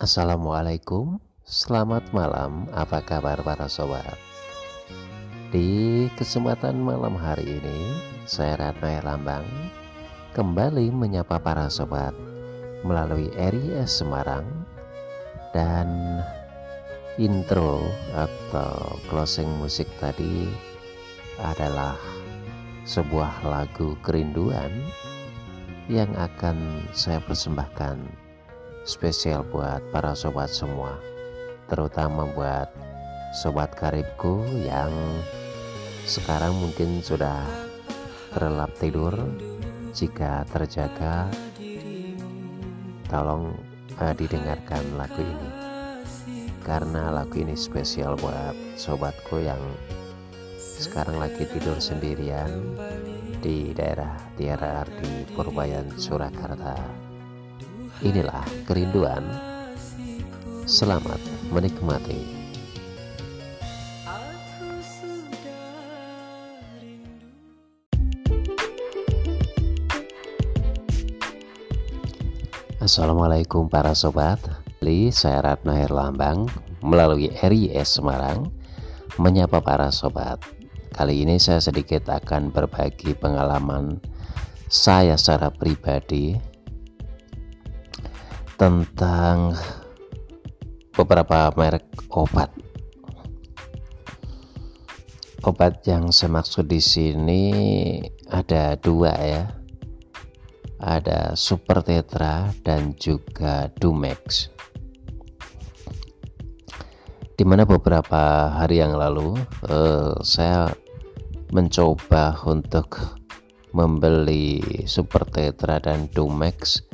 Assalamualaikum, selamat malam. Apa kabar para sobat? Di kesempatan malam hari ini, saya Ratna Lambang kembali menyapa para sobat melalui RIS Semarang dan intro atau closing musik tadi adalah sebuah lagu kerinduan yang akan saya persembahkan spesial buat para sobat semua terutama buat sobat karibku yang sekarang mungkin sudah terlelap tidur. Jika terjaga tolong uh, didengarkan lagu ini. Karena lagu ini spesial buat sobatku yang sekarang lagi tidur sendirian di daerah Tiara Ardi Purbayan Surakarta Inilah kerinduan. Selamat menikmati. Assalamualaikum para sobat Li, saya Ratna Herlambang melalui RIS Semarang menyapa para sobat Kali ini saya sedikit akan berbagi pengalaman saya secara pribadi tentang beberapa merek obat. Obat yang saya maksud di sini ada dua ya. Ada Super Tetra dan juga Dumex. Di mana beberapa hari yang lalu uh, saya mencoba untuk membeli Super Tetra dan Dumex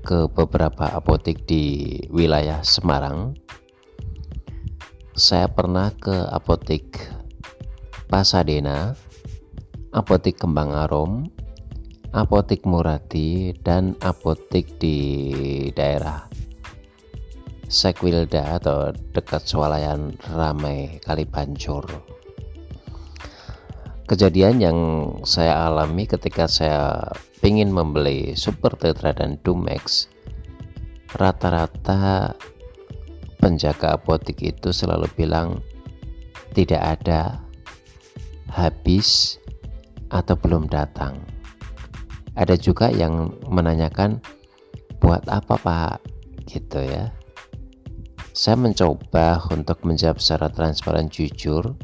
ke beberapa apotek di wilayah Semarang. Saya pernah ke apotek Pasadena, apotek Kembang Arom, apotek Murati, dan apotek di daerah Sekwilda atau dekat Swalayan Ramai Kalipancur. Kejadian yang saya alami ketika saya ingin membeli Super Tetra dan Dumex, rata-rata penjaga apotek itu selalu bilang tidak ada, habis, atau belum datang. Ada juga yang menanyakan buat apa pak gitu ya. Saya mencoba untuk menjawab secara transparan jujur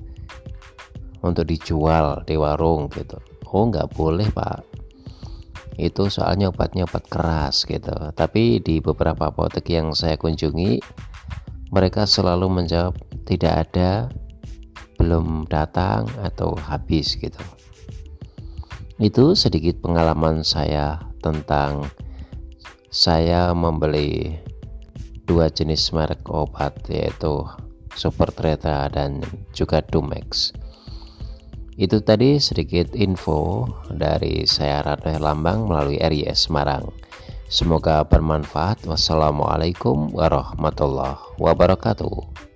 untuk dijual di warung gitu. Oh nggak boleh pak. Itu soalnya obatnya obat keras gitu. Tapi di beberapa apotek yang saya kunjungi mereka selalu menjawab tidak ada belum datang atau habis gitu. Itu sedikit pengalaman saya tentang saya membeli dua jenis merek obat yaitu Super Treta dan juga Dumex itu tadi sedikit info dari saya Ratna Lambang melalui RIS Semarang. Semoga bermanfaat. Wassalamualaikum warahmatullahi wabarakatuh.